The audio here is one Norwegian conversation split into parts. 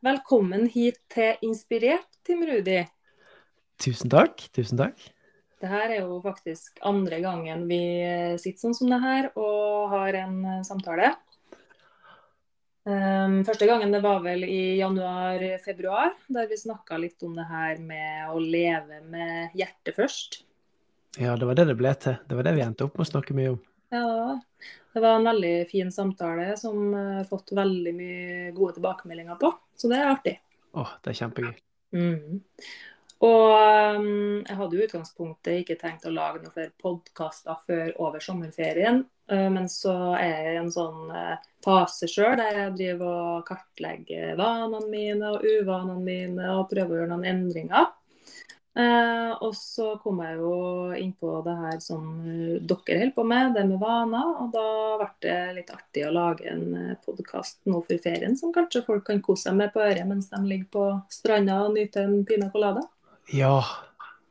Velkommen hit til Inspirert, Tim Rudi. Tusen takk. Tusen takk. Det her er jo faktisk andre gangen vi sitter sånn som det her og har en eh, samtale. Um, første gangen det var vel i januar-februar, der vi snakka litt om det her med å leve med hjertet først. Ja, det var det det ble til. Det var det vi endte opp med å snakke mye om. Ja, det var en veldig fin samtale som har fått veldig mye gode tilbakemeldinger på. Så det er artig. Åh, det er kjempegøy. Mm. Og um, jeg hadde jo utgangspunktet ikke tenkt å lage noen flere podkaster før over sommerferien. Uh, men så er jeg i en sånn uh, fase sjøl der jeg driver og kartlegger vanene mine og uvanene mine og prøver å gjøre noen endringer. Eh, og så kom jeg jo inn på det her som eh, dere holder på med, det med vaner. Og da ble det litt artig å lage en eh, podkast nå for ferien som kanskje folk kan kose seg med på øret mens de ligger på stranda og nyter en pina colada. Ja,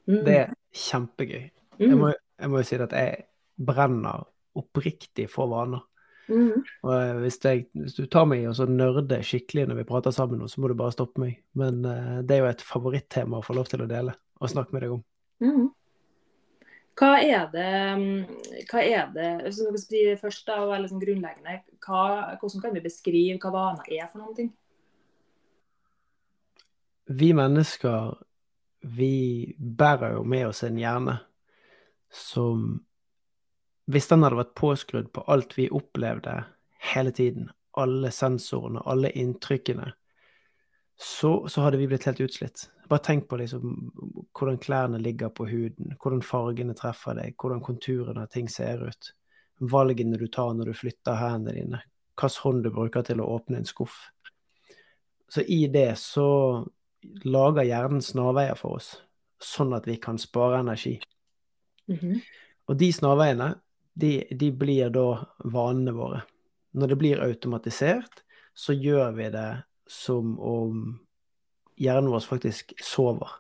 Mm. det er kjempegøy. Mm. Jeg må, jeg må jo si at jeg brenner oppriktig for vaner. Mm. Og eh, hvis, jeg, hvis du tar meg i og så nerder skikkelig når vi prater sammen, så må du bare stoppe meg. Men det er jo et favorittema å få lov til å dele og snakke med deg om. Mm. Hva er det mm, Hva er det Hvis vi skal si først da, og være litt sånn grunnleggende, hva, hvordan kan vi beskrive hva vaner er for noen ting? Vi mennesker, vi bærer jo med oss en hjerne som Hvis den hadde vært påskrudd på alt vi opplevde hele tiden, alle sensorene, alle inntrykkene, så, så hadde vi blitt helt utslitt. Bare tenk på liksom, hvordan klærne ligger på huden, hvordan fargene treffer deg, hvordan konturene av ting ser ut, valgene du tar når du flytter hendene dine, hvilken hånd du bruker til å åpne en skuff. Så i det så lager hjernen snarveier for oss, sånn at vi kan spare energi. Mhm. Og de snarveiene, de, de blir da vanene våre. Når det blir automatisert, så gjør vi det som om hjernen vår faktisk sover.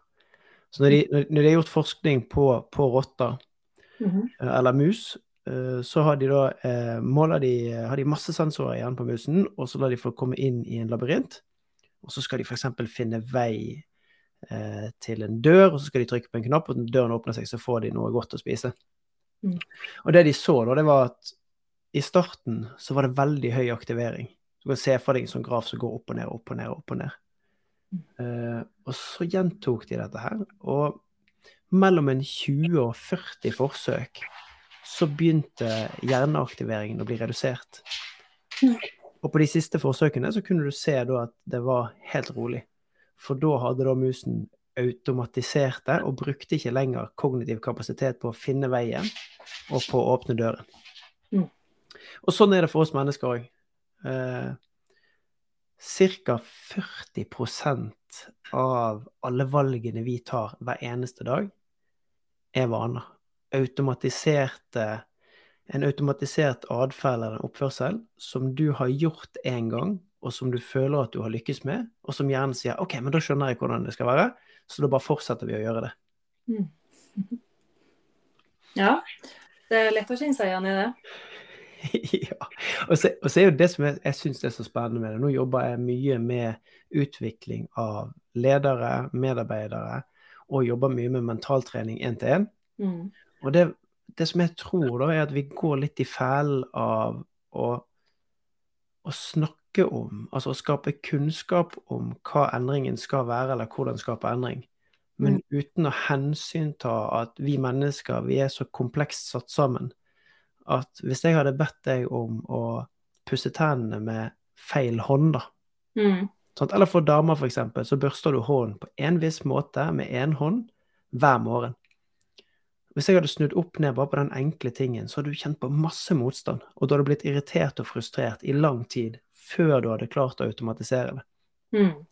Så når de, når de har gjort forskning på, på rotter mm -hmm. eller mus, eh, så har de da eh, måler de, har de masse sensorer i hjernen på musen, og så lar de få komme inn i en labyrint. Og så skal de f.eks. finne vei eh, til en dør, og så skal de trykke på en knapp, og når døren åpner seg, så får de noe godt å spise. Mm. Og det de så da, det var at i starten så var det veldig høy aktivering. Du kan se for deg en sånn graf som går opp og ned, opp og ned, opp og ned. Eh, og så gjentok de dette her, og mellom en 20 og 40 forsøk så begynte hjerneaktiveringen å bli redusert. Mm. Og på de siste forsøkene så kunne du se da at det var helt rolig. For da hadde da musen automatisert det og brukte ikke lenger kognitiv kapasitet på å finne veien og på å åpne døren. Mm. Og sånn er det for oss mennesker òg. Ca. 40% av alle valgene vi tar hver eneste dag, er vaner. Automatiserte En automatisert atferd eller en oppførsel som du har gjort en gang, og som du føler at du har lykkes med, og som hjernen sier OK, men da skjønner jeg hvordan det skal være, så da bare fortsetter vi å gjøre det. Mm. Ja, det er lett å kjenne seg igjen i det. ja. Og så, og så er jo det som jeg, jeg syns er så spennende med det, nå jobber jeg mye med utvikling av ledere, medarbeidere, og jobber mye med mentaltrening én til én. Mm. Og det, det som jeg tror, da, er at vi går litt i fellen av å, å snakke om, altså å skape kunnskap om hva endringen skal være, eller hvordan skape endring. Men uten å hensynta at vi mennesker, vi er så komplekst satt sammen at hvis jeg hadde bedt deg om å pusse tennene med feil hånd, da Mm. sånn, Eller for damer, for eksempel, så børster du hånden på en viss måte med én hånd hver morgen. Hvis jeg hadde snudd opp ned bare på den enkle tingen, så hadde du kjent på masse motstand, og du hadde blitt irritert og frustrert i lang tid før du hadde klart å automatisere det. Mm.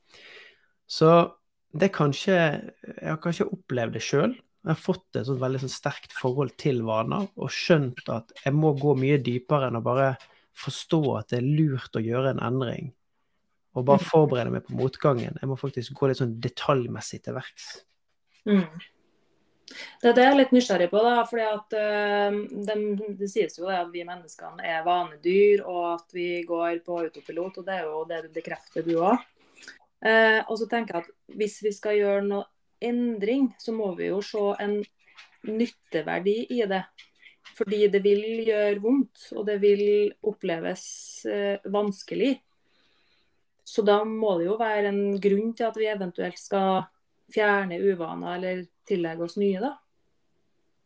Så det er kanskje Jeg har kanskje opplevd det sjøl. Jeg har fått et sånt veldig sånn sterkt forhold til vaner, og skjønt at jeg må gå mye dypere enn å bare forstå at det er lurt å gjøre en endring, og bare forberede meg på motgangen. Jeg må faktisk gå litt sånn detaljmessig til verks. Mm. Det er det jeg er litt nysgjerrig på. da, fordi at eh, Det sies jo at vi menneskene er vanedyr, og at vi går på autopilot. og Det er jo det du bekrefter, du òg. Eh, og så tenker jeg at hvis vi skal gjøre noe endring, så må vi jo se en nytteverdi i det. Fordi det vil gjøre vondt, og det vil oppleves eh, vanskelig. Så da må det jo være en grunn til at vi eventuelt skal fjerne uvaner eller tillegge oss nye, da.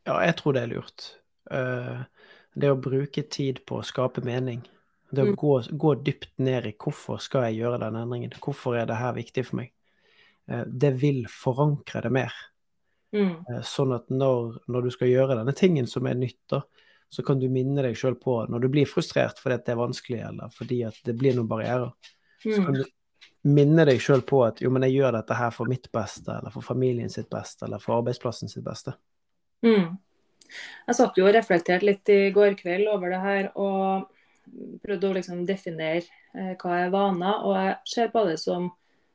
Ja, jeg tror det er lurt. Uh, det å bruke tid på å skape mening. Det å mm. gå, gå, dypt ned i hvorfor skal jeg gjøre den endringen. Hvorfor er det her viktig for meg? Uh, det vil forankre det mer. Mm. Uh, sånn at når, når, du skal gjøre denne tingen som er nytt, da, så kan du minne deg sjøl på når du blir frustrert fordi det er vanskelig, eller fordi det blir noen barrierer. Mm. Så kan du minne deg sjøl på at jo, men jeg gjør dette her for mitt beste, eller for familien sitt beste, eller for arbeidsplassen sitt beste. Mm. Jeg satt jo og reflekterte litt i går kveld over det her, og prøvde å liksom definere eh, hva er vaner. Og jeg ser på det som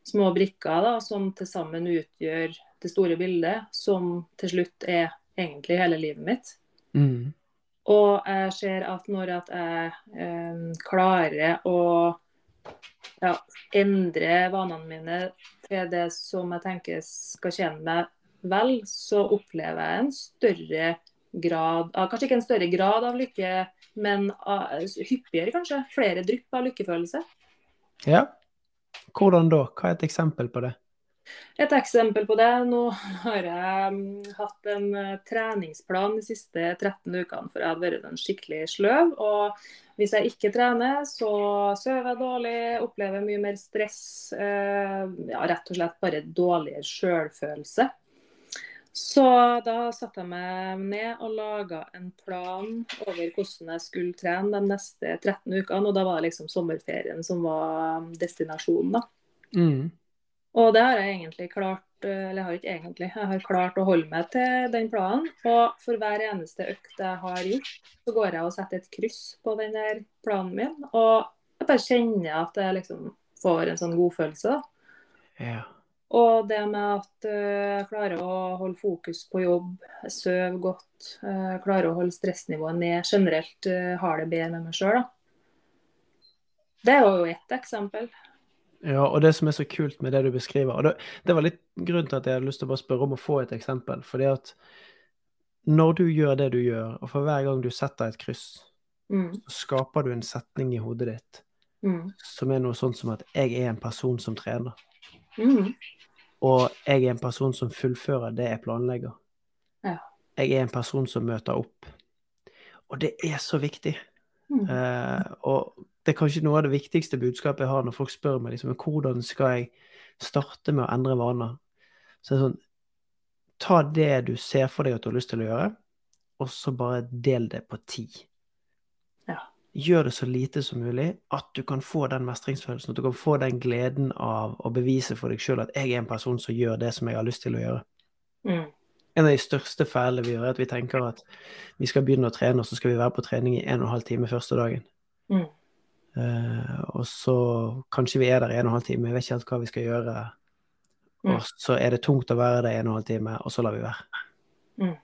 små brikker da, som til sammen utgjør det store bildet, som til slutt er egentlig hele livet mitt. Mm. Og jeg ser at når at jeg eh, klarer å ja, endre vanene mine til det som jeg tenker skal tjene meg vel, så opplever jeg en større grad av Kanskje ikke en større grad av lykke, men av, hyppigere, kanskje. Flere drypp av lykkefølelse. Ja. Hvordan da? Hva er et eksempel på det? Et eksempel på det. Nå har jeg um, hatt en uh, treningsplan de siste 13 ukene, for jeg har vært en skikkelig sløv. og hvis jeg ikke trener, så sover jeg dårlig, opplever mye mer stress. Uh, ja, rett og slett bare dårligere sjølfølelse. Så da satte jeg meg ned og laga en plan over hvordan jeg skulle trene de neste 13 ukene. Og da var det liksom sommerferien som var destinasjonen, da. Mm. Og det har jeg egentlig klart eller jeg har ikke egentlig, jeg har klart å holde meg til den planen. Og for hver eneste økt jeg har gjort, så går jeg og setter et kryss på den der planen min. Og jeg bare kjenner at jeg liksom får en sånn godfølelse, da. Ja. Og det med at eh, jeg klarer å holde fokus på jobb, sove godt, jeg klarer å holde stressnivået ned, generelt uh, har det bedre med meg sjøl, da. Det er jo ett eksempel. Ja, og det som er så kult med det du beskriver og det, det, var litt grunnen til at jeg hadde lyst til å bare spørre om å få et eksempel. fordi at når du gjør det du gjør, og for hver gang du setter et kryss, mm. så skaper du en setning i hodet ditt mm. som er noe sånt som at 'jeg er en person som trener'. Mm. Og jeg er en person som fullfører det jeg planlegger. Ja. Jeg er en person som møter opp. Og det er så viktig. Mm. Uh, og det er kanskje noe av det viktigste budskapet jeg har når folk spør meg liksom, hvordan skal jeg starte med å endre vaner. Så det er sånn Ta det du ser for deg at du har lyst til å gjøre, og så bare del det på ti gjør det så lite som mulig, at du kan få den mestringsfølelsen, at du kan få den gleden av å bevise for deg sjøl at jeg er en person som gjør det som jeg har lyst til å gjøre. Mm. En av de største feilene vi gjør, er at vi tenker at vi skal begynne å trene, og så skal vi være på trening i en og en halv time første dagen. Mm. Uh, og så kanskje vi er der i en og en halv time, vi vet ikke helt hva vi skal gjøre. Mm. Og så er det tungt å være der i en og en halv time, og så lar vi være. Mm.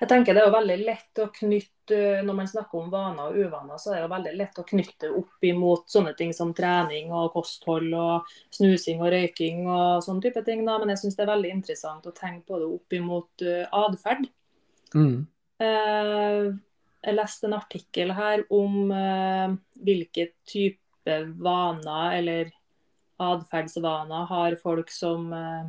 Jeg tenker Det er jo veldig lett å knytte, når man snakker om vaner og uvaner, så er det jo veldig lett å knytte opp imot sånne ting som trening og kosthold og snusing og røyking og sånne type ting. Da. Men jeg syns det er veldig interessant å tenke på det opp imot uh, atferd. Mm. Uh, jeg leste en artikkel her om uh, hvilke type vaner eller atferdsvaner har folk som uh,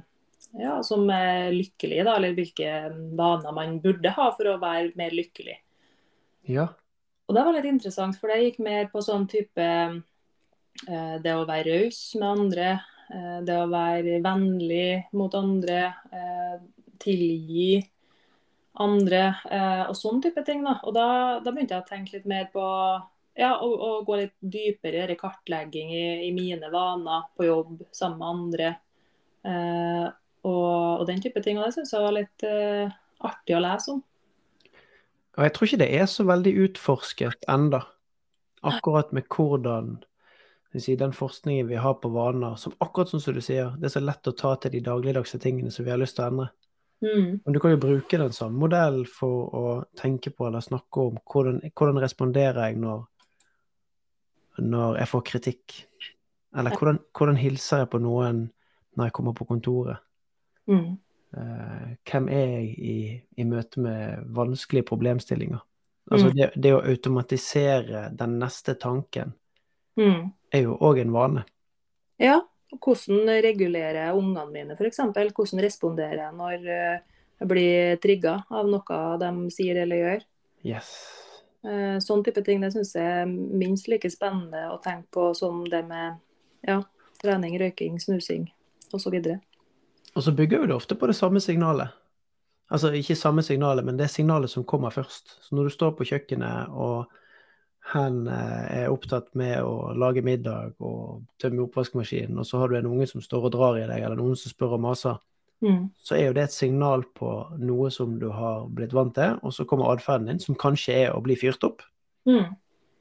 ja, som er lykkelig, da, eller hvilke vaner man burde ha for å være mer lykkelig. Ja. Og det var litt interessant, for det gikk mer på sånn type eh, det å være raus med andre, eh, det å være vennlig mot andre, eh, tilgi andre og sånn type ting. Da. Og da, da, begynte jeg å tenke litt mer på ja, å, å gå litt dypere i kartlegging i, i, mine vaner på jobb sammen med andre. Og, og den type ting. Og det syns jeg var litt uh, artig å lese om. Og jeg tror ikke det er så veldig utforsket enda, akkurat med hvordan si, den forskningen vi har på vaner, som akkurat som du sier, det er så lett å ta til de dagligdagse tingene som vi har lyst til å endre. Mm. Men du kan jo bruke den som modell for å tenke på eller snakke om hvordan, hvordan responderer jeg når, når jeg får kritikk, Eller hvordan, hvordan hilser jeg på noen når jeg kommer på kontoret? Mm. Eh, hvem er jeg i, i møte med vanskelige problemstillinger? Altså Mm. det, det å automatisere den neste tanken Mm. er jo òg en vane. Ja, hvordan regulerer ungene mine f.eks.? Hvordan responderer jeg når eh, jeg blir trigga av noe de sier eller gjør? Yes. Eh, Sånn type ting det syns jeg er minst like spennende å tenke på som det med ja, trening, røyking, snusing osv. Og så bygger jo det ofte på det samme signalet. Altså ikke samme signalet, men det signalet som kommer først. Så når du står på kjøkkenet og hen eh, er opptatt med å lage middag og tømme oppvaskmaskinen, og så har du en unge som står og drar i deg, eller noen som spør og maser, Mm. så er jo det et signal på noe som du har blitt vant til, og så kommer atferden din, som kanskje er å bli fyrt opp. Mm.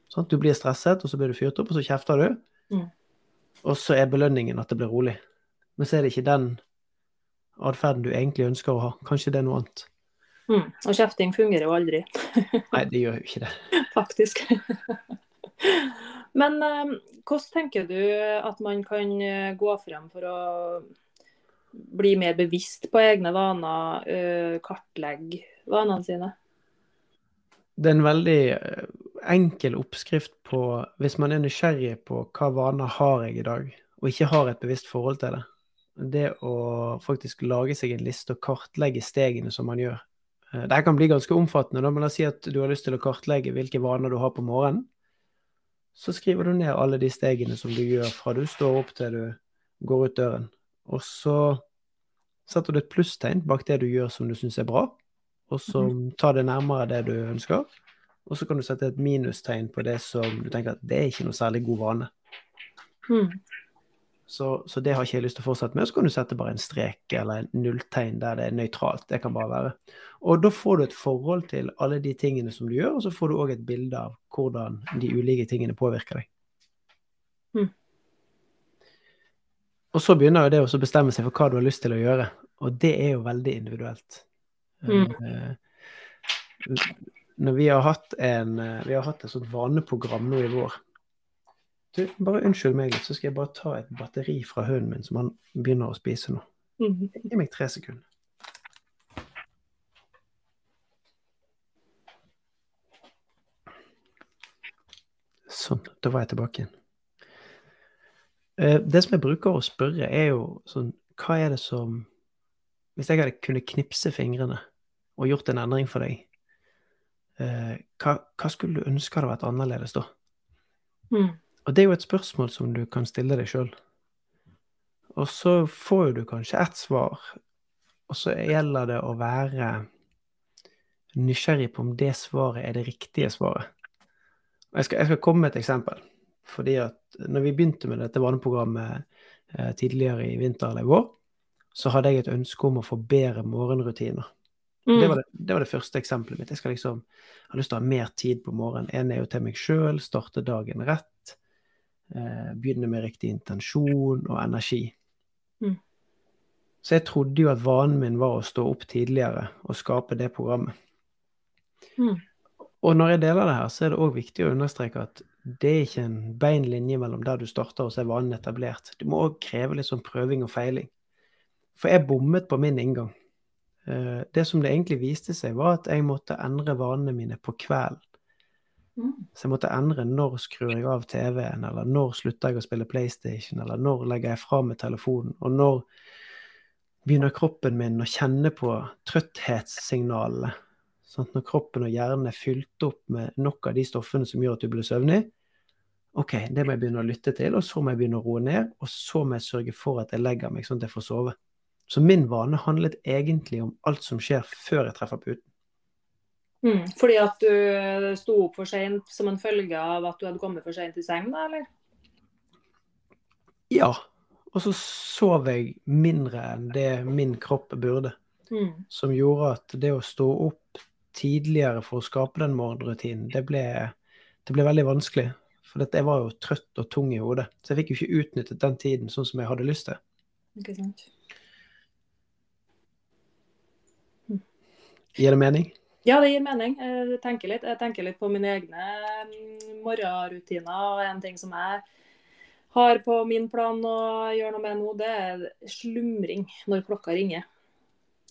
Sant? Du blir stresset, og så blir du fyrt opp, og så kjefter du. Mm. Og så er belønningen at det blir rolig. Men så er det ikke den atferden du egentlig ønsker å ha. Kanskje det er noe annet. Mm. Og kjefting fungerer jo aldri, Nei, det gjør jo ikke det. faktisk. Men eh, hvordan tenker du at man kan eh, gå frem for å bli mer bevisst på egne vaner, eh, kartlegge vanene sine? Det er en veldig eh, enkel oppskrift på Hvis man er nysgjerrig på hva vaner har jeg i dag, og ikke har et bevisst forhold til det, det å faktisk lage seg en liste og kartlegge stegene som man gjør. Dette kan bli ganske omfattende, da, men la oss si at du har lyst til å kartlegge hvilke vaner du har på morgenen. Så skriver du ned alle de stegene som du gjør fra du står opp til du går ut døren. Og så setter du et plusstegn bak det du gjør som du syns er bra, og som tar det nærmere det du ønsker. Og så kan du sette et minustegn på det som du tenker at det er ikke noe særlig god vane. Mm. Så, så det har ikke jeg lyst til å fortsette med. Så kan du sette bare en strek eller en nulltegn der det er nøytralt. Det kan bare være. Og da får du et forhold til alle de tingene som du gjør, og så får du òg et bilde av hvordan de ulike tingene påvirker deg. Mm. Og så begynner jo det å bestemme seg for hva du har lyst til å gjøre, og det er jo veldig individuelt. Mm. Når vi har hatt en eh, vi har hatt et sånt vaneprogram nå i vår. Du, bare unnskyld meg litt, så skal jeg bare ta et batteri fra hunden min som han begynner å spise nå. Mm. Gi meg tre sekunder. Sånn, da var jeg tilbake igjen. Eh, Det som jeg bruker å spørre, er jo sånn Hva er det som Hvis jeg hadde kunnet knipse fingrene og gjort en endring for deg, eh, hva, hva skulle du ønske hadde vært annerledes da? Mm. Og det er jo et spørsmål som du kan stille deg sjøl. Og så får du kanskje ett svar, og så gjelder det å være nysgjerrig på om det svaret er det riktige svaret. Og jeg skal, jeg skal komme med et eksempel. Fordi at når vi begynte med dette vaneprogrammet eh, tidligere i vinter eller i vår, så hadde jeg et ønske om å få bedre morgenrutiner. Mm. Det var det, det var det første eksempelet mitt. Jeg skal liksom, jeg har lyst til å ha mer tid på morgenen. En er jo til meg sjøl, starte dagen rett. Eh, begynne med riktig intensjon og energi. Mm. Så jeg trodde jo at vanen min var å stå opp tidligere og skape det programmet. Mm. Og når jeg deler det her, så er det òg viktig å understreke at det er ikke en bein linje mellom der du starter og så er vanen etablert. Du må òg kreve litt sånn prøving og feiling. For jeg bommet på min inngang. Eh, Det som det egentlig viste seg, var at jeg måtte endre vanene mine på kvelden. Mm. Så jeg måtte endre når skrur jeg av TV-en, eller når slutter jeg å spille PlayStation, eller når legger jeg fra meg telefonen, og når begynner kroppen min å kjenne på trøtthetssignalene. Sånn når kroppen og hjernen er fylt opp med nok av de stoffene som gjør at du blir søvnig, OK, det må jeg begynne å lytte til, og så må jeg begynne å roe ned, og så må jeg sørge for at jeg legger meg sånn at jeg får sove. Så min vane handlet egentlig om alt som skjer før jeg treffer puten. Mm. Fordi at du sto opp for seint som en følge av at du hadde kommet for seint i seng, da, eller? Ja. Og så sov jeg mindre enn det min kropp burde. Mm. Som gjorde at det å stå opp tidligere for å skape den morgenrutinen, det ble, det ble veldig vanskelig. For dette, jeg var jo trøtt og tung i hodet. Så jeg fikk jo ikke utnyttet den tiden sånn som jeg hadde lyst til. Ikke sant. Gir det mening? Ja, det gir mening. Jeg tenker litt, jeg tenker litt på mine egne mm, morgenrutiner. og En ting som jeg har på min plan å gjøre noe med nå, det er slumring når klokka ringer.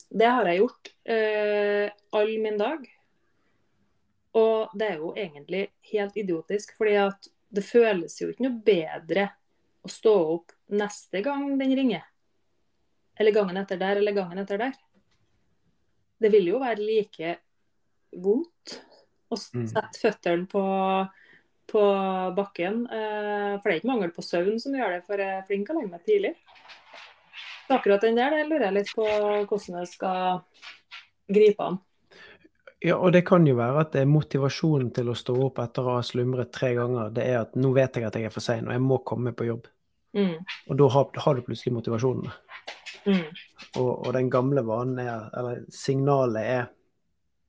Det har jeg gjort eh, all min dag. Og det er jo egentlig helt idiotisk, fordi at det føles jo ikke noe bedre å stå opp neste gang den ringer. Eller gangen etter der, eller gangen etter der. Det vil jo være like vondt å Mm. sette føttene på, på bakken. Eh, for det er ikke mangel på søvn som gjør det, for jeg er flink til å legge meg tidlig. Så akkurat den der, det lurer jeg litt på hvordan jeg skal gripe an. Ja, og det kan jo være at det er motivasjonen til å stå opp etter å ha slumret tre ganger. Det er at nå vet jeg at jeg er for sein, og jeg må komme på jobb. Mm. Og da har, har du plutselig motivasjonen. Mm. Og, og den gamle vanen er, eller signalet er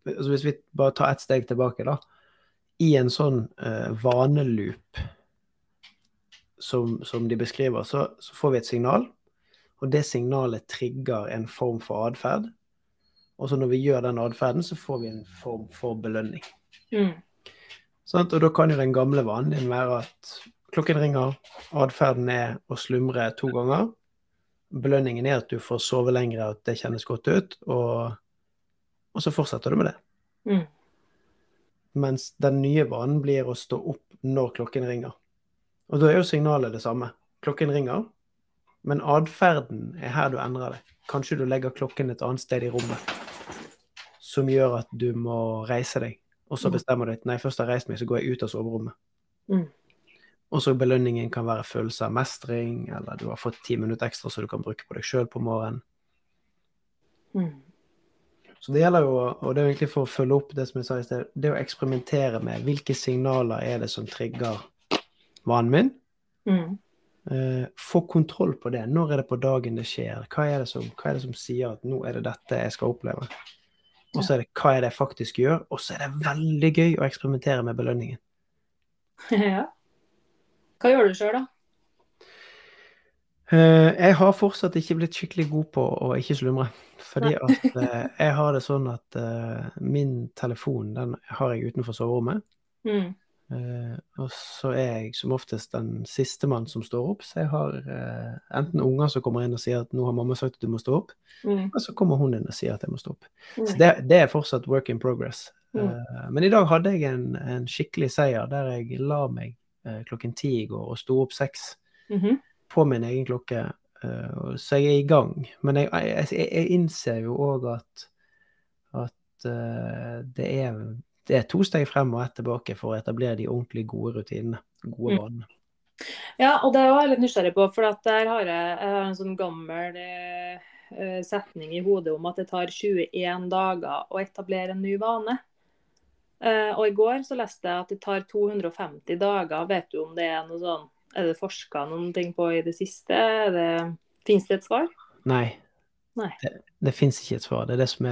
altså Hvis vi bare tar ett steg tilbake, da. I en sånn eh, vaneloop som, som de beskriver, så, så får vi et signal. Og det signalet trigger en form for atferd. Og så når vi gjør den atferden, så får vi en form for belønning. Mm. Sånn, Og da kan jo den gamle vanen din være at klokken ringer, atferden er å slumre to ganger. Belønningen er at du får sove lenger, at det kjennes godt ut, og, og så fortsetter du med det. Mm. Mens den nye vanen blir å stå opp når klokken ringer. Og da er jo signalet det samme. Klokken ringer, men atferden er her du endrer deg. Kanskje du legger klokken et annet sted i rommet som gjør at du må reise deg. Og så Mm. bestemmer du at nei, først har jeg reist meg, så går jeg ut av soverommet. Mm. Og så belønningen kan være følelse av mestring, eller du har fått ti minutter ekstra så du kan bruke på deg sjøl på morgenen. Mm. Så det gjelder jo, og det er egentlig for å følge opp det som jeg sa i sted, det å eksperimentere med hvilke signaler er det som trigger vanen min. Mm. Eh, få kontroll på det. Når er det på dagen det skjer? Hva er det som, hva er det som sier at nå er det dette jeg skal oppleve? Og så er det hva er det jeg faktisk gjør? Og så er det veldig gøy å eksperimentere med belønningen. ja. Hva gjør du sjøl, da? Eh, jeg har fortsatt ikke blitt skikkelig god på å ikke slumre. Fordi at eh, jeg har det sånn at eh, min telefon den har jeg utenfor soverommet. Mm. Eh, og så er jeg som oftest den sistemann som står opp. Så jeg har eh, enten unger som kommer inn og sier at 'nå har mamma sagt at du må stå opp', Mm. og så kommer hun inn og sier at jeg må stå opp. Mm. Så det, det er fortsatt work in progress. Mm. Eh, men i dag hadde jeg en, en skikkelig seier der jeg la meg klokken ti i går og sto opp seks -hmm. på min egen klokke. Eh, så jeg er i gang. Men jeg, jeg, jeg, innser jo òg at, at eh, det, er, det er to steg frem og ett tilbake for å etablere de ordentlig gode rutinene. Gode Mm. Ja, og det er jeg litt nysgjerrig på, for der har jeg, jeg har en sånn gammel eh, eh, setning i hodet om at det tar 21 dager å etablere en ny vane. Eh, og i går så leste jeg at det tar 250 dager. Vet du om det er noe sånn Er det forska noen ting på i det siste? Det, Fins det et svar? Nei. Nei. Det, det fins ikke et svar. Det er det som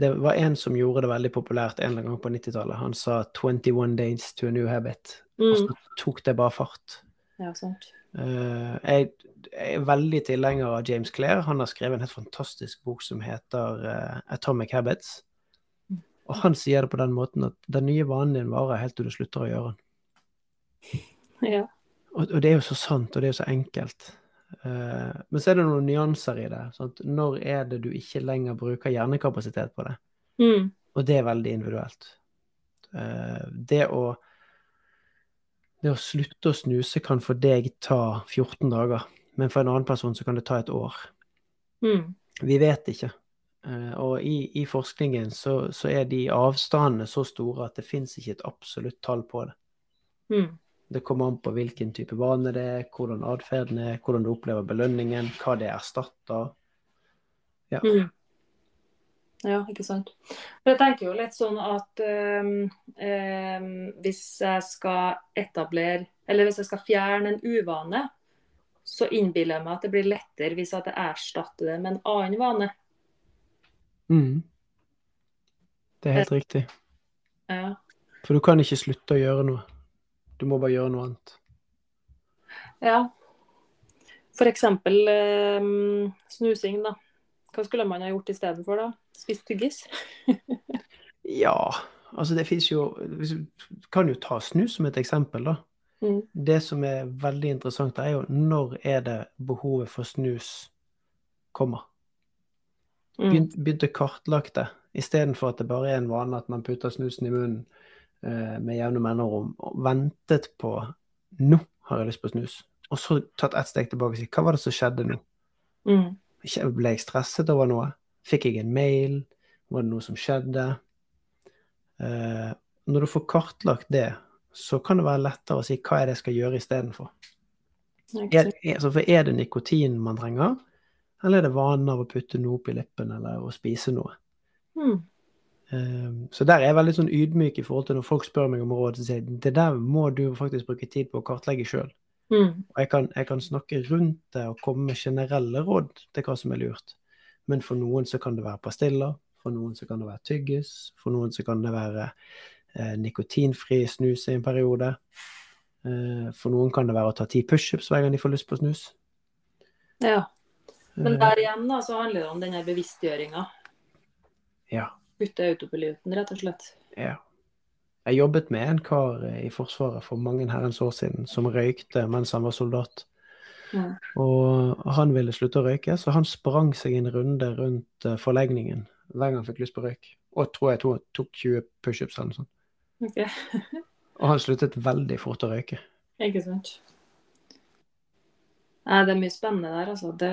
Det var en som gjorde det veldig populært en eller annen gang på 90-tallet. Han sa 21 days to a new habit. Og Mm. så tok det bare fart. Ja, sant. Uh, jeg, jeg er veldig tilhenger av James Clair. Han har skrevet en helt fantastisk bok som heter uh, Atomic Habits. Mm. Og han sier det på den måten at den nye vanen din varer helt til du slutter å gjøre den. Ja. Og, og det er jo så sant, og det er jo så enkelt. Eh, men så er det noen nyanser i det. Sant? Når er det du ikke lenger bruker hjernekapasitet på det? Mm. Og det er veldig individuelt. Eh, det å det å slutte å snuse kan for deg ta 14 dager, men for en annen person så kan det ta et år. Mm. Vi vet ikke. Eh, og i, i forskningen så, så er de avstandene så store at det fins ikke et absolutt tall på det. Mm. Det kommer an på hvilken type vane det er, hvordan atferden er, hvordan du opplever belønningen, hva det erstatter. Ja. Mm. Ja, ikke sant. For jeg tenker jo litt sånn at øhm, øhm, hvis jeg skal etablere Eller hvis jeg skal fjerne en uvane, så innbiller jeg meg at det blir lettere hvis jeg erstatter det med en annen vane. Mm. Det er helt riktig. Ja. For du kan ikke slutte å gjøre noe. Du må bare gjøre noe annet. ja. For eksempel snusing, da. Hva skulle man ha gjort istedenfor, da? Spist tyggis? Ja, altså det fins jo Du kan jo ta snus som et eksempel, da. Mm. Det som er veldig interessant, er jo når er det behovet for snus kommer. Begynte, begynte kartlagt det, istedenfor at det bare er en vane at man putter snusen i munnen eh, med jevne mellomrom, og ventet på nå har jeg lyst på snus. Og så tatt ett steg tilbake og si hva var det som skjedde nå? Mm. Ble jeg stresset over noe? Fikk jeg en mail? Var det noe som skjedde? Eh, når du får kartlagt det, så kan det være lettere å si hva er det jeg skal gjøre istedenfor. Er, altså, for er det nikotin man trenger, eller er det vanen av å putte noe opp i lippen eller å spise noe? Mm. Eh, så der er jeg veldig sånn ydmyk i forhold til når folk spør meg om råd, så sier jeg det der må du faktisk bruke tid på å kartlegge sjøl. Mm. Jeg kan, jeg kan snakke rundt det og komme med generelle råd til hva som er lurt. Men for noen så kan det være pastiller, for noen så kan det være tyggis, for noen så kan det være eh, nikotinfri snus i en periode. Eh, for noen kan det være å ta ti pushups hver gang de får lyst på snus. Ja. Men Eh, der igjen da, så handler det om denne bevisstgjøringa. ja, Kutte autopiloten, rett og slett. ja. Jeg jobbet med en kar eh, i Forsvaret for mange herrens år siden som røykte mens han var soldat. Ja. Og han ville slutte å røyke, så han sprang seg en runde rundt eh, forlegningen hver gang han fikk lyst på røyk. Og tror jeg tok 20 pushups eller noe sånt. Okay. Og han sluttet veldig fort å røyke. Ikke sant. Nei, det er mye spennende der, altså. Det,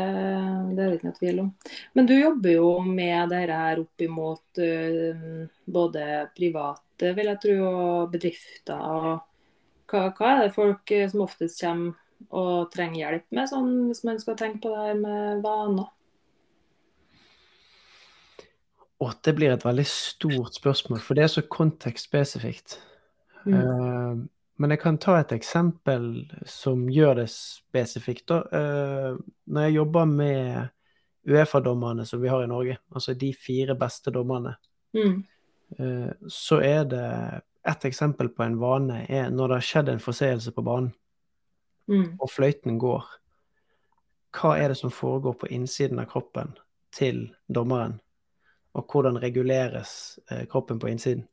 det er det ikke noe tvil om. Men du jobber jo med dette her opp imot uh, både private, vil jeg tro, og bedrifter. Og hva, hva er det folk eh, som oftest kommer og trenger hjelp med, sånn, hvis man skal tenke på det her med vaner? Og det blir et veldig stort spørsmål, for det er så kontekstspesifikt. Mm. Eh, men jeg kan ta et eksempel som gjør det spesifikt. Da. Eh, når jeg jobber med Uefa-dommerne som vi har i Norge, altså de fire beste dommerne, Mm. eh, så er det et eksempel på en vane er når det har skjedd en forseelse på banen, Mm. og fløyten går. Hva er det som foregår på innsiden av kroppen til dommeren? Og hvordan reguleres eh, kroppen på innsiden?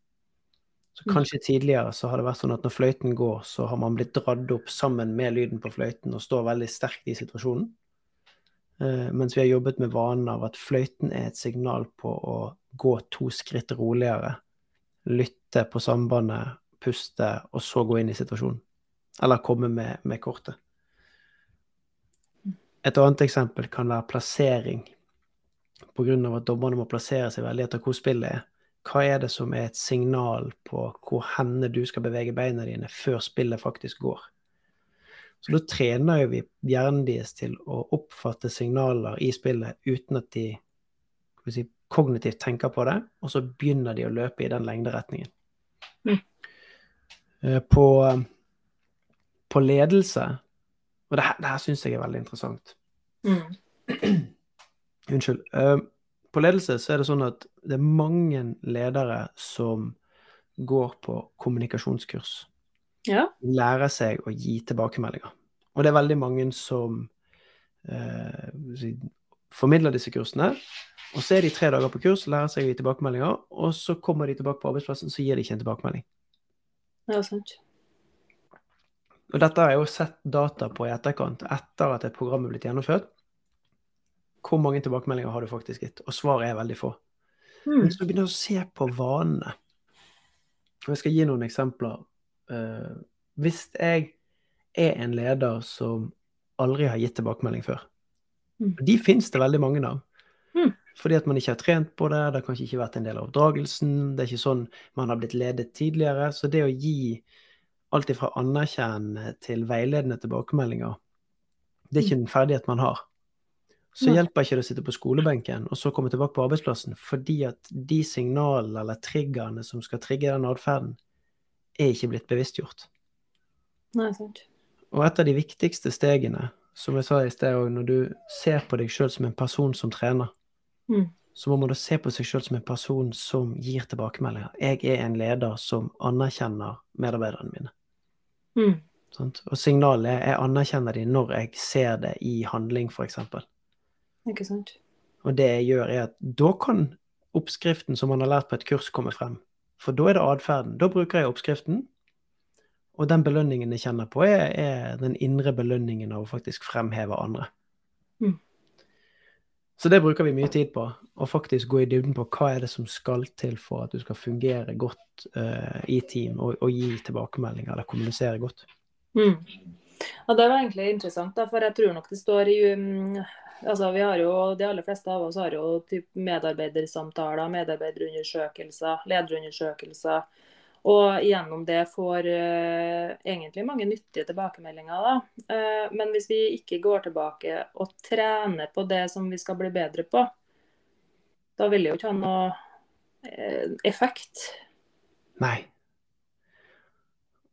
Så Mm. kanskje tidligere så har det vært sånn at når fløyten går, så har man blitt dratt opp sammen med lyden på fløyten og står veldig sterkt i situasjonen. Uh, mens vi har jobbet med vanen av at fløyten er et signal på å gå to skritt roligere. Lytte på sambandet, puste, og så gå inn i situasjonen. Eller komme med, med kortet. Et annet eksempel kan være plassering. Pga. at dommerne må plassere seg veldig etter hvor spillet er. Hva er det som er et signal på hvor henne du skal bevege beina dine før spillet faktisk går? Så da trener jo vi hjernen deres til å oppfatte signaler i spillet uten at de si, kognitivt tenker på det, og så begynner de å løpe i den lengderetningen. Mm. Eh, På, på ledelse, og det her, det her syns jeg er veldig interessant. Mm. Unnskyld. På ledelse så er det sånn at det er mange ledere som går på kommunikasjonskurs. Ja. Lærer seg å gi tilbakemeldinger. Og det er veldig mange som eh, formidler disse kursene. Og så er de tre dager på kurs, lærer seg å gi tilbakemeldinger, og så kommer de tilbake på arbeidsplassen, så gir de ikke en tilbakemelding. Ja, sant. Og dette har jeg jo sett data på i etterkant, etter at et program er blitt gjennomført. Hvor mange tilbakemeldinger har du faktisk gitt? Og svaret er veldig få. Mm. Men så begynner du å se på vanene. Og jeg skal gi noen eksempler. Uh, hvis jeg er en leder som aldri har gitt tilbakemelding før, Mm. de finnes det veldig mange av. Mm. Fordi at man ikke har trent på det, det har kanskje ikke vært en del av oppdragelsen, det er ikke sånn man har blitt ledet tidligere. Så det å gi alt ifra anerkjennende til veiledende tilbakemeldinger, det er ikke en ferdighet man har. Så hjelper ikke det å sitte på skolebenken og så komme tilbake på arbeidsplassen, fordi at de signalene eller triggerne som skal trigge den atferden, er ikke blitt bevisstgjort. Nei, sant. Og et av de viktigste stegene, som jeg sa i sted òg, når du ser på deg sjøl som en person som trener, Mm. så må man da se på seg sjøl som en person som gir tilbakemeldinger. Jeg er en leder som anerkjenner medarbeiderne mine. Mm. Og signalet er jeg anerkjenner dem når jeg ser det i handling, f.eks. Ikke sant. Og det jeg gjør, er at da kan oppskriften som man har lært på et kurs, komme frem. For da er det atferden. Da bruker jeg oppskriften, Og den belønningen jeg kjenner på, er, er den indre belønningen av å faktisk fremheve andre. Mm. Så det bruker vi mye tid på. Å faktisk gå i dybden på hva er det som skal til for at du skal fungere godt uh, i team og, og gi tilbakemeldinger eller kommunisere godt. Mm. Ja, Det var egentlig interessant, da, for jeg tror nok det står i um, altså vi har jo, De aller fleste av oss har jo typ medarbeidersamtaler, medarbeiderundersøkelser, lederundersøkelser. Og gjennom det får uh, egentlig mange nyttige tilbakemeldinger. da. Uh, men hvis vi ikke går tilbake og trener på det som vi skal bli bedre på, da vil det jo ikke ha noe uh, effekt. Nei.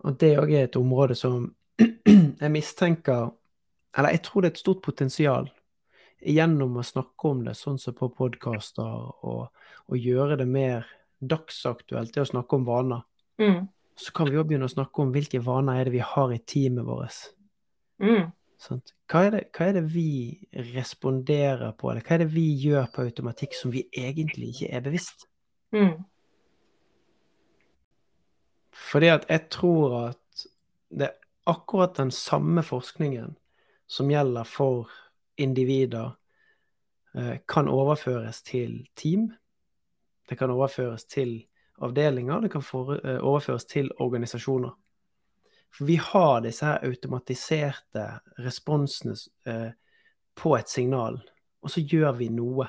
Og det òg er et område som jeg mistenker Eller jeg tror det er et stort potensial gjennom å snakke om det, sånn som på podkaster, og, og, gjøre det mer dagsaktuelt, det å snakke om vaner. Mm. Så kan vi òg begynne å snakke om hvilke vaner er det vi har i teamet vårt. Mm. Hva, er det, hva er det vi responderer på, eller hva er det vi gjør på automatikk som vi egentlig ikke er bevisst? Mm. Fordi at jeg tror at det er akkurat den samme forskningen som gjelder for individer, eh, kan overføres til team. Det kan overføres til avdelinger, det kan eh, overføres til organisasjoner. For vi har disse her automatiserte responsene eh, på et signal, og så gjør vi noe.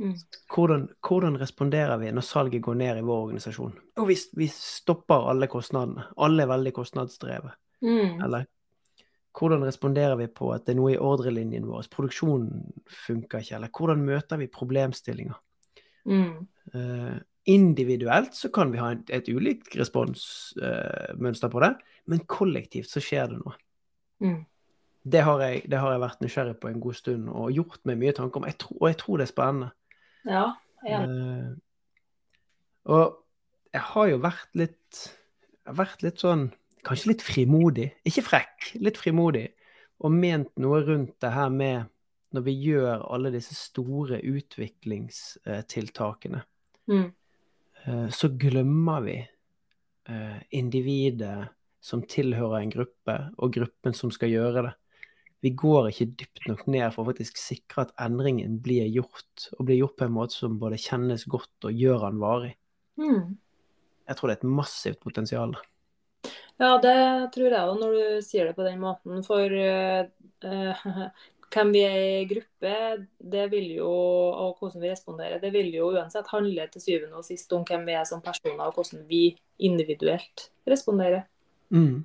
Mm. Hvordan, hvordan, responderer vi når salget går ned i vår organisasjon? Og vi, vi stopper alle kostnadene. Alle er veldig kostnadsdrevet. Mm. Eller hvordan responderer vi på at det er noe i ordrelinjen vår? Produksjonen funker ikke. Eller hvordan møter vi problemstillinger? Mm. Uh, individuelt så kan vi ha et, et ulikt responsmønster uh, på det, men kollektivt så skjer det noe. Mm. Det, har jeg, det, har jeg, vært nysgjerrig på en god stund og gjort meg mye tanker om, jeg tro, og jeg tror det er spennende. Ja, ja. Uh, og jeg har jo vært litt, vært litt sånn Kanskje litt frimodig. Ikke frekk, litt frimodig. Og ment noe rundt det her med når vi gjør alle disse store utviklingstiltakene, mm. uh, så glemmer vi uh, individet som tilhører en gruppe, og gruppen som skal gjøre det vi går ikke dypt nok ned for å faktisk sikre at endringen blir gjort, og blir gjort på en måte som både kjennes godt og gjør den varig. Mm. Jeg tror det er et massivt potensial. Ja, det tror jeg òg, når du sier det på den måten. For uh, hvem vi er i gruppe, det vil jo, og hvordan vi responderer, det vil jo uansett handle til syvende og sist om hvem vi er som personer, og hvordan vi individuelt responderer. Mm.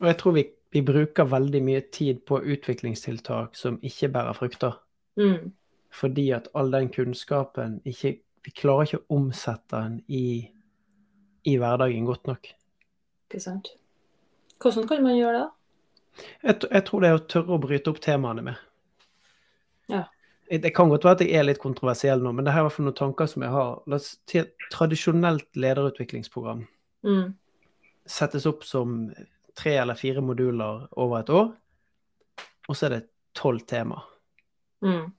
Og jeg tror vi vi bruker veldig mye tid på utviklingstiltak som ikke bærer frukter. Mm. Fordi at all den kunnskapen ikke Vi klarer ikke å omsette den i, i hverdagen godt nok. Ikke sant. Hvordan kan man gjøre det? Jeg, jeg tror det er å tørre å bryte opp temaene med. Ja. Det kan godt være at jeg er litt kontroversiell nå, men det her er i hvert fall noen tanker som jeg har. La oss til tradisjonelt lederutviklingsprogram mm. settes opp som tre eller fire moduler over et år, og så er det tolv tema. Mm.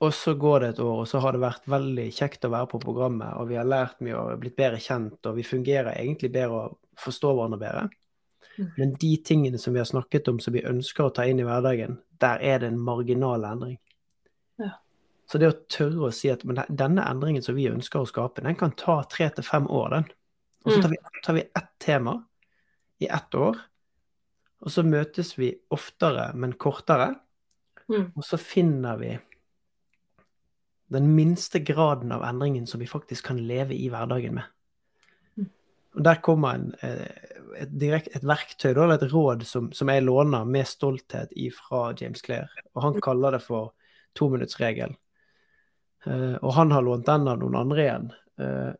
Og så går det et år, og så har det vært veldig kjekt å være på programmet, og vi har lært mye og blitt bedre kjent, og vi fungerer egentlig bedre og forstår hverandre bedre. Mm. Men de tingene som vi har snakket om som vi ønsker å ta inn i hverdagen, der er det en marginal endring. Ja. Så det å tørre å si at men denne endringen som vi ønsker å skape, den kan ta tre til fem år, den. Og så tar vi, tar vi ett tema i ett år. Og så møtes vi oftere, men kortere. Mm. Og så finner vi den minste graden av endringen som vi faktisk kan leve i hverdagen med. Mm. Og Der kommer en, eh, et, direkt, et verktøy, eller et råd, som, som jeg låner med stolthet fra James Clair. Og han kaller det for tominuttsregel. Uh, og han har lånt den av noen andre igjen. Uh,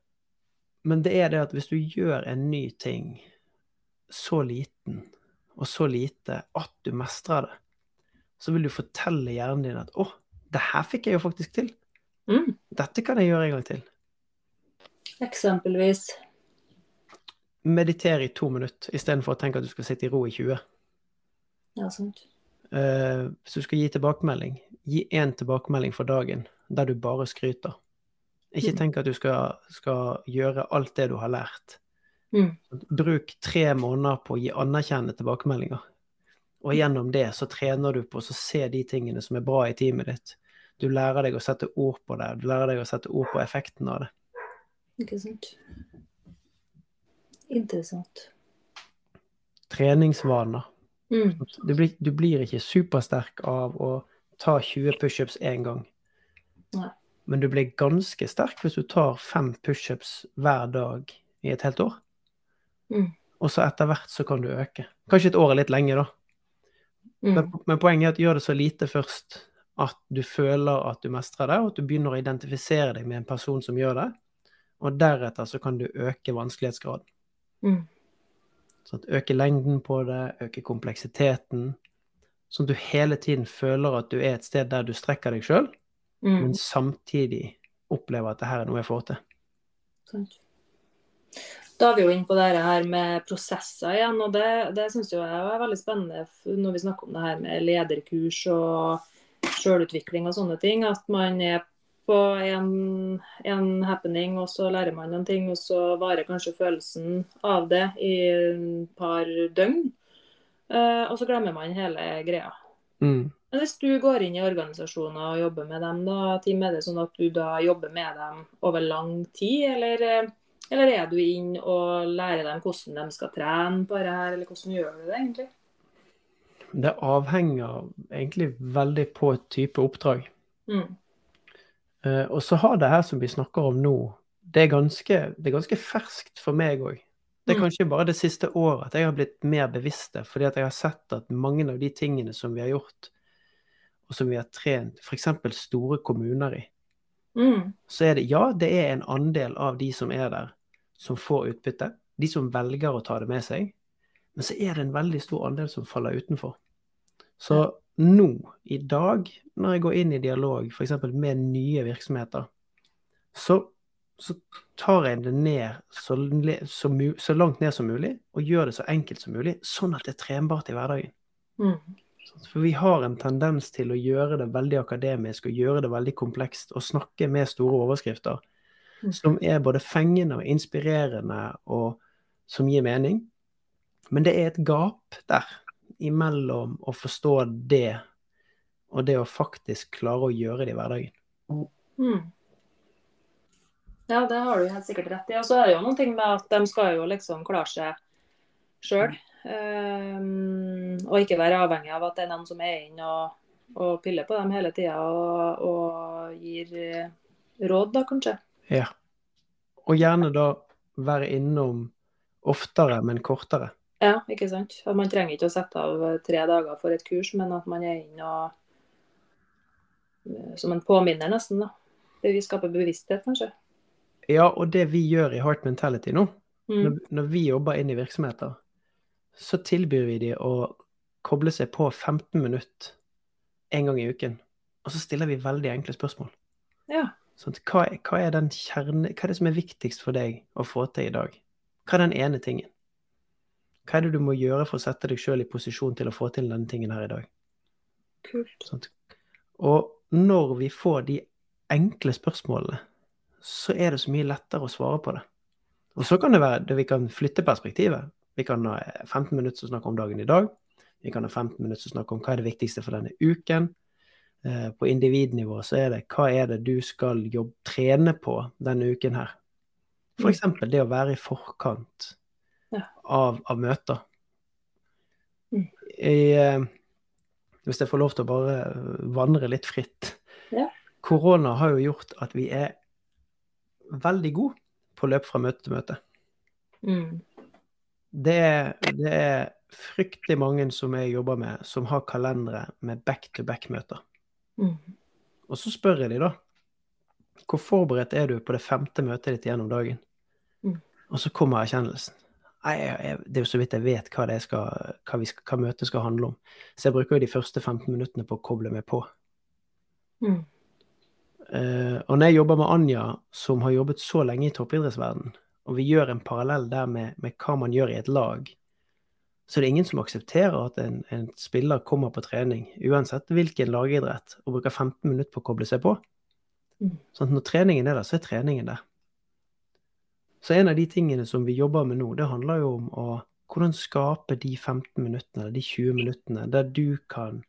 men det er det at hvis du gjør en ny ting så liten og så lite at du mestrer det, så vil du fortelle hjernen din at 'Å, det her fikk jeg jo faktisk til'. Mm. Dette kan jeg gjøre en gang til. Eksempelvis? Meditere i to minutter istedenfor å tenke at du skal sitte i ro i 20. Ja, sant. Uh, hvis du skal gi tilbakemelding, gi én tilbakemelding for dagen der du bare skryter. Ikke Mm. tenk at du skal, skal gjøre alt det du har lært. Mm. Bruk tre måneder på å gi anerkjennende tilbakemeldinger. Og gjennom det så trener du på å se de tingene som er bra i teamet ditt. Du lærer deg å sette ord på det, du lærer deg å sette ord på effekten av det. Ikke sant. Interessant. Treningsvaner. Mm. Du blir, du blir ikke supersterk av å ta 20 pushups én gang. Nei. Men du blir ganske sterk hvis du tar fem pushups hver dag i et helt år. Mm. Og så etter hvert så kan du øke. Kanskje et år er litt lenge, da. Mm. Men, men poenget er at gjør det så lite først at du føler at du mestrer det, og at du begynner å identifisere deg med en person som gjør det. Og deretter så kan du øke vanskelighetsgraden. Mm. Sånn at øke lengden på det, øke kompleksiteten. Sånn at du hele tiden føler at du er et sted der du strekker deg sjøl, Mm. men samtidig opplever at det her er noe jeg får til. Sant. Da er vi jo inne på det her med prosesser igjen, og det, det syns jeg er veldig spennende når vi snakker om det her med lederkurs og sjølutvikling og sånne ting. At man er på en, en happening, og så lærer man noen ting, og så varer kanskje følelsen av det i et par døgn. Eh, og så glemmer man hele greia. Mm. Men hvis du går inn i organisasjoner og jobber med dem, da, Tim, er det sånn at du da jobber med dem over lang tid, eller, eller er du inn og lærer dem hvordan de skal trene på det her, eller hvordan gjør du det egentlig? Det avhenger egentlig veldig på et type oppdrag. Mm. Uh, og så har det her som vi snakker om nå, det er ganske, det er ganske ferskt for meg òg. Det er Mm. kanskje bare det siste året at jeg har blitt mer bevisst det, fordi at jeg har sett at mange av de tingene som vi har gjort, og som vi har trent f.eks. store kommuner i, Mm. så er det ja, det er en andel av de som er der, som får utbytte. De som velger å ta det med seg. Men så er det en veldig stor andel som faller utenfor. Så nå, i dag, når jeg går inn i dialog f.eks. med nye virksomheter, så, så tar jeg det ned så, så, så langt ned som mulig, og gjør det så enkelt som mulig, sånn at det er trenbart i hverdagen. Mm. For vi har en tendens til å gjøre det veldig akademisk og gjøre det veldig komplekst og snakke med store overskrifter Mm. som er både fengende og inspirerende og som gir mening. Men det er et gap der imellom å forstå det og det å faktisk klare å gjøre det i hverdagen. Mm. Ja, det har du helt sikkert rett i. Og så er det jo noen ting med at de skal jo liksom klare seg sjøl. og ikke være avhengig av at det er noen som er inne og, og piller på dem hele tida og, og gir eh, råd, da kanskje. Ja. Og gjerne da være innom oftere, men kortere. Ja, ikke sant. At man trenger ikke å sette av eh, tre dager for et kurs, men at man er inne og eh, Som en påminner, nesten. da. Det vi skaper bevissthet, kanskje. Ja, og det vi gjør i Heart Mentality nå, Mm. når, når vi jobber inn i virksomheter, så tilbyr vi de å koble seg på 15 minutter en gang i uken. Og så stiller vi veldig enkle spørsmål. Ja. Sånn, hva, hva er den kjerne, hva er det som er viktigst for deg å få til i dag? Hva er den ene tingen? Hva er det du må gjøre for å sette deg sjøl i posisjon til å få til denne tingen her i dag? Kult. Sånn. Og når vi får de enkle spørsmålene, så er det så mye lettere å svare på det. Og så kan det være det vi kan flytte perspektivet. Vi kan ha 15 minutter å snakke om dagen i dag. Vi kan ha 15 minutter å snakke om hva er det viktigste for denne uken. Eh, På individnivå så er det hva er det du skal jobbe, trene på denne uken her. F.eks. det å være i forkant Ja. av, av møter. Mm. I, eh, hvis jeg får lov til å bare vandre litt fritt. Ja. Korona har jo gjort at vi er veldig gode på å løpe fra møte til møte. Mm. Det det er fryktelig mange som jeg jobber med, som har kalendere med back-to-back-møter. Mm. Og så spør jeg de da, hvor forberedt er du på det femte møtet ditt gjennom dagen? Mm. Og så kommer erkjennelsen. Jeg, jeg, det er jo så vidt jeg vet hva, det skal, hva, vi skal, hva møtet skal handle om. Så jeg bruker jo de første 15 minuttene på å koble meg på. Mm. Uh, og når jeg jobber med Anja, som har jobbet så lenge i toppidrettsverdenen, og vi gjør en parallell der med, med hva man gjør i et lag, så det er ingen som aksepterer at en, en spiller kommer på trening, uansett hvilken lagidrett, og bruker 15 minutter på å koble seg på. Mm. Sånn, når treningen er der, så er treningen der. Så en av de tingene som vi jobber med nå, det handler jo om å hvordan skape de 15 minuttene de 20 minuttene der du kan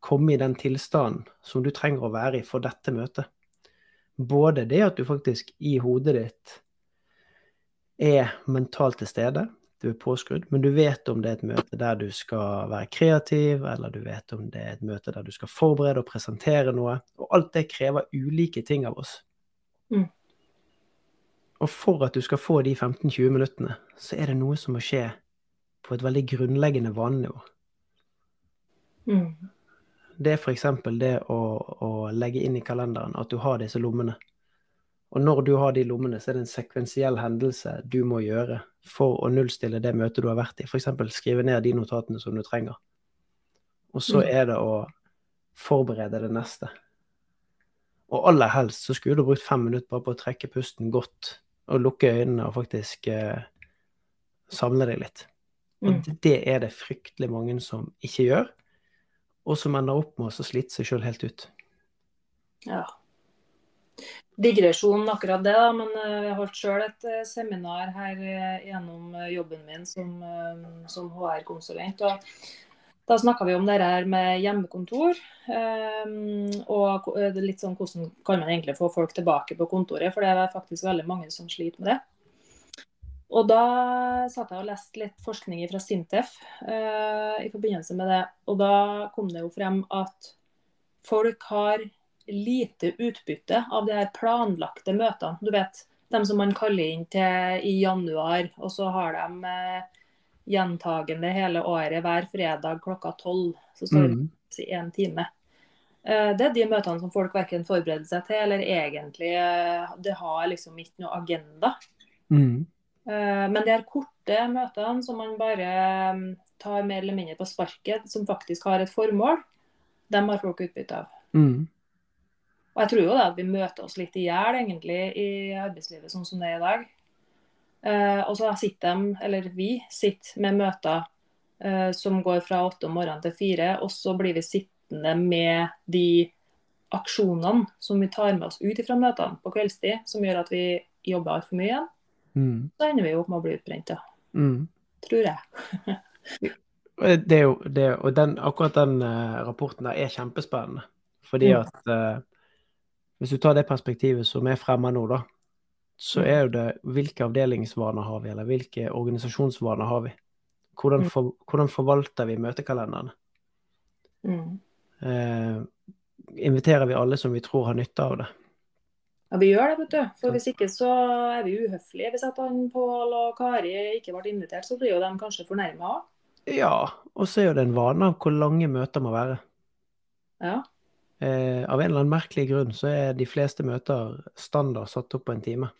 komme i den tilstanden som du trenger å være i for dette møtet. Både det at du faktisk i hodet ditt er mentalt til stede, du er påskrudd, men du vet om det er et møte der du skal være kreativ, eller du vet om det er et møte der du skal forberede og presentere noe. Og alt det krever ulike ting av oss. Mm. Og for at du skal få de 15-20 minuttene, så er det noe som må skje på et veldig grunnleggende vanenivå. Mm. Det er f.eks. det å, å legge inn i kalenderen at du har disse lommene. Og når du har de lommene, så er det en sekvensiell hendelse du må gjøre for å nullstille det møtet du har vært i. F.eks. skrive ned de notatene som du trenger. Og så Mm. er det å forberede det neste. Og aller helst så skulle du brukt fem minutter bare på å trekke pusten godt og lukke øynene og faktisk eh, samle deg litt. Og Mm. det- er det fryktelig mange som ikke gjør, og som ender opp med å slite seg sjøl helt ut. Ja. Digresjonen akkurat det, da, men eh, jeg holdt sjøl et eh, seminar her eh, gjennom jobben min som, som HR-konsulent. og Da snakka vi om det her med hjemmekontor. eh, Og eh, litt sånn hvordan kan man egentlig få folk tilbake på kontoret, for det er faktisk veldig mange som sliter med det. Og da satt jeg og leste litt forskning fra Sintef uh, i forbindelse med det. Og da kom det jo frem at folk har lite utbytte av de her planlagte møtene. Du vet, dem som man kaller inn til i januar, og så har de eh, gjentagende hele året hver fredag klokka tolv. Så står Mm. det i én time. Eh, Det er de møtene som folk verken forbereder seg til, eller egentlig eh, Det har liksom ikke noe agenda. Mm. Eh, Men de her korte møtene som man bare mm, tar mer eller mindre på sparket, som faktisk har et formål, dem har folk utbytte av. Mm. Og jeg tror jo da at vi møter oss litt i hjel egentlig i arbeidslivet sånn som det er i dag. Eh, og så sitter de, eller vi, sitter med møter eh, som går fra åtte om morgenen til fire, og så blir vi sittende med de aksjonene som vi tar med oss ut fra møtene på kveldstid, som gjør at vi jobber altfor mye igjen. Mm. Så ender vi jo opp med å bli utbrent, da. Mm. Tror jeg. Det er jo, det, og den, akkurat den uh, rapporten der er kjempespennende. Fordi Mm. at uh, hvis du tar det perspektivet som er fremme nå, da, så Mm. er jo det hvilke avdelingsvaner har vi, eller hvilke organisasjonsvaner har vi? Hvordan, Mm. for, hvordan forvalter vi møtekalenderne? Mm. Eh, inviterer vi alle som vi tror har nytte av det? Ja, vi gjør det, vet du. For hvis ikke så er vi uhøflige. Hvis at han Pål og Kari ikke ble invitert, så blir jo de kanskje fornærma òg. Ja, og så er jo det en vane av hvor lange møter må være. Ja. Eh, av en eller annen merkelig grunn så er de fleste møter standard satt opp på en time.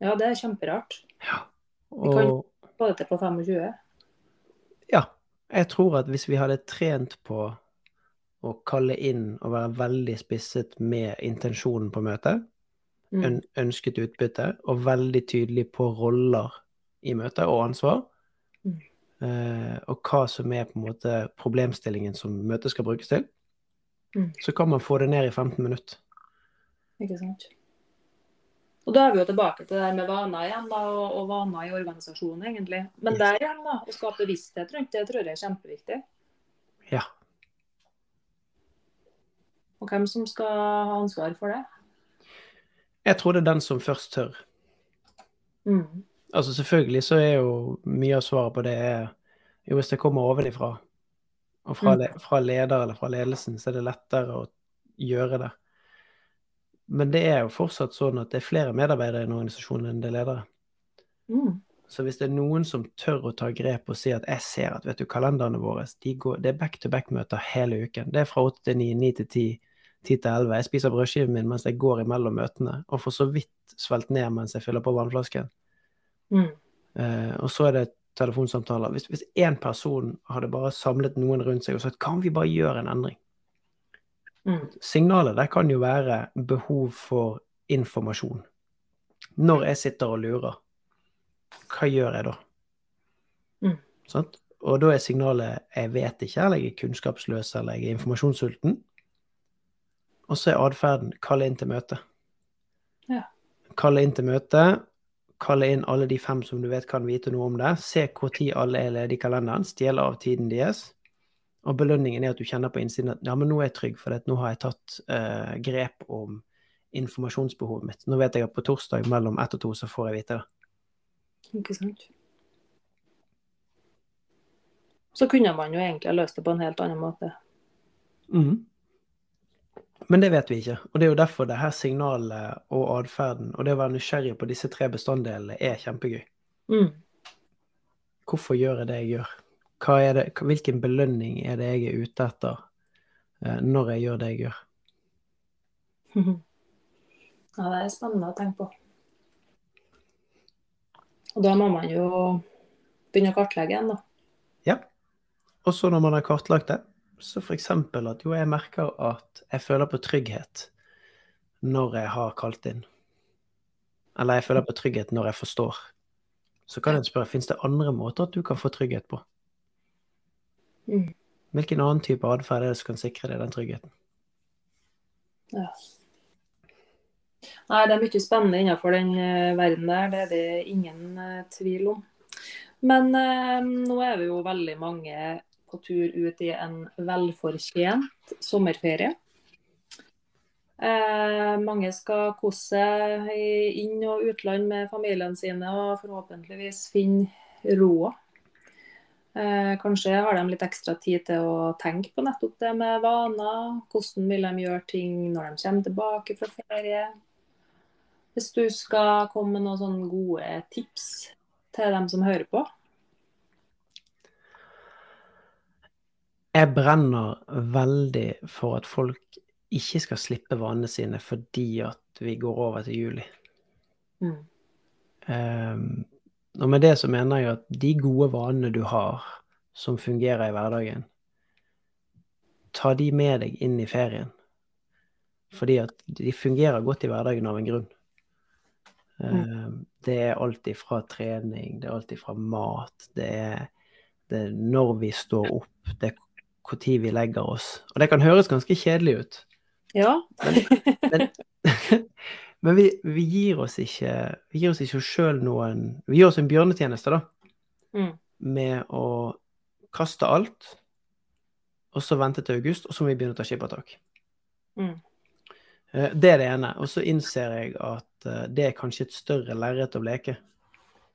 Ja, det er kjemperart. Ja. Vi kan- Og Få det til på 25. ja, jeg tror at hvis vi hadde trent på å kalle inn og være veldig spisset med intensjonen på møtet, Mm. øn ønsket utbytte, og veldig tydelig på roller i møtet og ansvar, Mm. eh, og hva som er på en måte problemstillingen som møtet skal brukes til, Mm. så kan man få det ned i 15 minutter. Ikke sant. Og da er vi jo tilbake til det der med vaner igjen, da, og, og vaner i organisasjonen, egentlig. Men der igjen, da, å skape bevissthet rundt det, tror jeg er kjempeviktig. Ja. Og hvem som skal ha ansvar for det. Jeg tror det er den som først tør. Mm. Altså selvfølgelig så er jo mye av svaret på det er jo hvis det kommer ovenifra, og fra, Mm. fra leder eller fra ledelsen, så er det lettere å gjøre det. Men det er jo fortsatt sånn at det er flere medarbeidere i en organisasjon enn det er ledere. Mm. Så hvis det er noen som tør å ta grep og si at jeg ser at vet du, kalenderne våre de går, det er back-to-back-møter hele uken. Det er fra 8 til 9, 9 til 10, 10 til 11. Jeg spiser brødskiven min mens jeg går imellom møtene, og får så vidt svelt ned mens jeg fyller på vannflasken. Mm. Uh, og så er det telefonsamtaler. Hvis, én person hadde bare samlet noen rundt seg og sagt kan vi bare gjøre en endring? Mm. Signalet der kan jo være behov for informasjon. Når jeg sitter og lurer, hva gjør jeg da? Mm. Sant? Og da er signalet jeg vet ikke, eller jeg er kunnskapsløs, eller jeg er informasjonssulten. Og så er atferden kalle inn til møte. kalle inn til møte. Kalle inn alle de fem som du vet kan vite noe om det. Se tid alle er ledige i kalenderen. Stjele av tiden deres. Og belønningen er at du kjenner på innsiden at ja, men nå er jeg trygg, for nå har jeg tatt uh, grep om informasjonsbehovet mitt. Nå vet jeg at på torsdag mellom ett og to så får jeg vite det. Ikke sant. Så kunne man jo egentlig ha løst det på en helt annen måte. Mm. Men det vet vi ikke. Og det er jo derfor det her signalet og atferden og det å være nysgjerrig på disse tre bestanddelene er kjempegøy. Mm. Hvorfor gjør jeg det jeg gjør? Det, hvilken belønning er det jeg er ute etter eh, når jeg gjør det jeg gjør? Ja, det er spennende å tenke på. Og da må man jo begynne å kartlegge igjen, da. Ja. Og så når man har kartlagt det, så f.eks. at jo, jeg merker at jeg føler på trygghet når jeg har kalt inn. Eller jeg føler på trygghet når jeg forstår. Så kan jeg spørre, fins det andre måter at du kan få trygghet på? Mm. Hvilken annen type atferd er det som kan sikre deg den tryggheten? Ja. Nei, det er mye spennende innenfor den uh, verden der, det er det ingen uh, tvil om. Men uh, nå er vi jo veldig mange på tur ut i en velfortjent sommerferie. Eh, mange skal kose seg i inn- og utland med familiene sine og forhåpentligvis finne roa. Eh, kanskje har de litt ekstra tid til å tenke på nettopp det med vaner. Hvordan vil de gjøre ting når de kommer tilbake fra ferie. Hvis du skal komme med noen sånne gode tips til dem som hører på, Jeg brenner veldig for at folk ikke skal slippe vanene sine fordi at vi går over til juli. Mm. Um, og med det så mener jeg at de gode vanene du har, som fungerer i hverdagen, ta de med deg inn i ferien. Fordi at de fungerer godt i hverdagen av en grunn. Mm. Um, det er alt ifra trening, det er alt ifra mat, det er, det er når vi står opp, det er når vi legger oss. Og det kan høres ganske kjedelig ut. Ja. men, men vi, vi, gir oss ikke vi gir oss ikke sjøl noen Vi gir oss en bjørnetjeneste, da. Mm. Med å kaste alt, og så vente til august, og så må vi begynne å ta skippertak. Mm. Eh, det er det ene. Og så innser jeg at eh, det er kanskje et større lerret å bleke.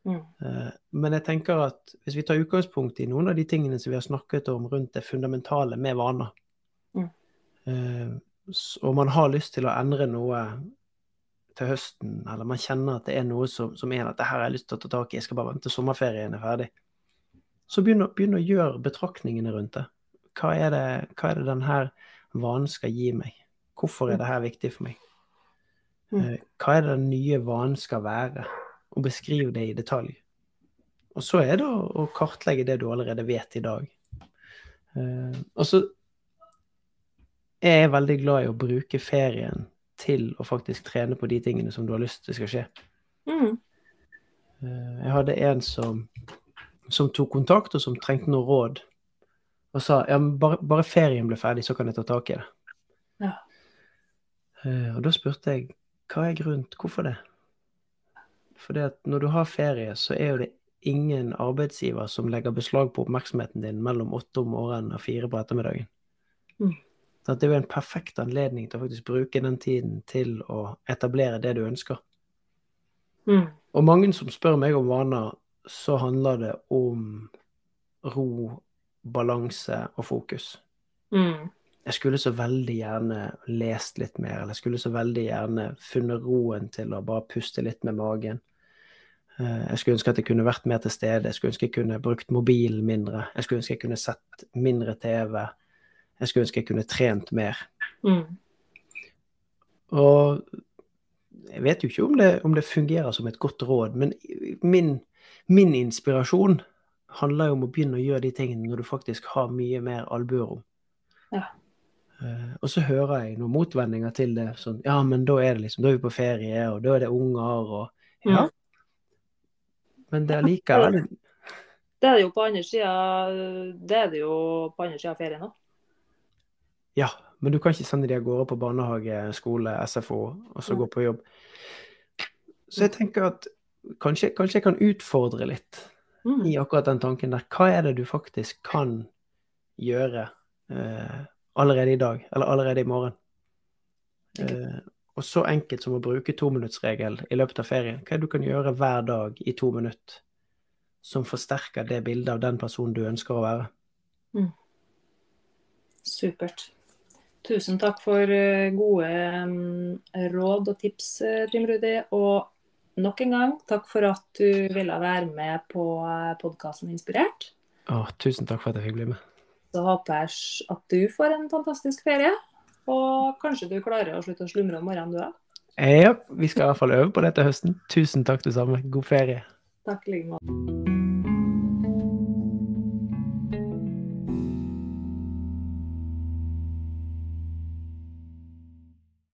Mm. Eh, men jeg tenker at hvis vi tar utgangspunkt i noen av de tingene som vi har snakket om rundt det fundamentale med vaner, mm. Og man har lyst til å endre noe til høsten, eller man kjenner at det er noe som, som er at det her har jeg lyst til å ta tak i, jeg skal bare vente sommerferien er ferdig, så begynn å, begynn å gjøre betraktningene rundt det. Hva er det, hva er det denne vanen skal gi meg? Hvorfor er det her viktig for meg? Mm. Eh, hva er det den nye vanen skal være? og beskriv det i detalj. Og så er det å, kartlegge det du allerede vet i dag. Uh, og så er jeg veldig glad i å bruke ferien til å faktisk trene på de tingene som du har lyst til skal skje. Mm. Uh, jeg hadde en som, som, tok kontakt, og som trengte noe råd. Og sa ja, men bare, bare ferien blir ferdig, så kan jeg ta tak i det. Ja. Uh, og da spurte jeg hva er grunnen, hvorfor det? Fordi at når du har ferie, så er jo det ingen arbeidsgiver som legger beslag på oppmerksomheten din mellom åtte om morgenen og fire på ettermiddagen. Mm. Så det er jo en perfekt anledning til å faktisk bruke den tiden til å etablere det du ønsker. Mm. Og mange som spør meg om vaner, så handler det om ro, balanse og fokus. Mm. Jeg skulle så veldig gjerne lest litt mer, eller jeg skulle så veldig gjerne funnet roen til å bare puste litt med magen. Eh, jeg skulle ønske at jeg kunne vært mer til stede. Jeg skulle ønske jeg kunne brukt mobilen mindre. Jeg skulle ønske jeg kunne sett mindre TV. Jeg skulle ønske jeg kunne trent mer. Mm. Og jeg vet jo ikke om det, om det, fungerer som et godt råd, men min, min, inspirasjon handler jo om å begynne å gjøre de tingene når du faktisk har mye mer albuerom. Ja. Uh, og så hører jeg noen motvendinger til det. Sånn Ja, men da er det liksom, da er vi på ferie, og da er det unger, og Ja. Mm. Men det er likevel Det er det jo på andre sida Det er det jo på andre sida av ferien òg. Ja, men du kan ikke sende de av gårde på barnehage, skole, SFO, og så mm. gå på jobb. Så jeg tenker at kanskje, kanskje jeg kan utfordre litt Mm. i akkurat den tanken der. Hva er det du faktisk kan gjøre eh, allerede i dag, eller allerede i morgen? Eh, og så enkelt som å bruke tominuttsregel i løpet av ferien. Hva er det du kan gjøre hver dag i to minutter som forsterker det bildet av den personen du ønsker å være? Supert. Tusen takk for eh, gode mm, råd og tips, Trim Trym Rudi. Og nok en gang, takk for at du ville være med på podkasten Inspirert. Å, tusen takk for at jeg fikk bli med. Så håper jeg at du får en fantastisk ferie. Og kanskje du klarer å slutte å slumre om morgenen, du òg. Ja, vi skal i hvert fall øve på det til høsten. Tusen takk det samme. God ferie. Takk i like måte.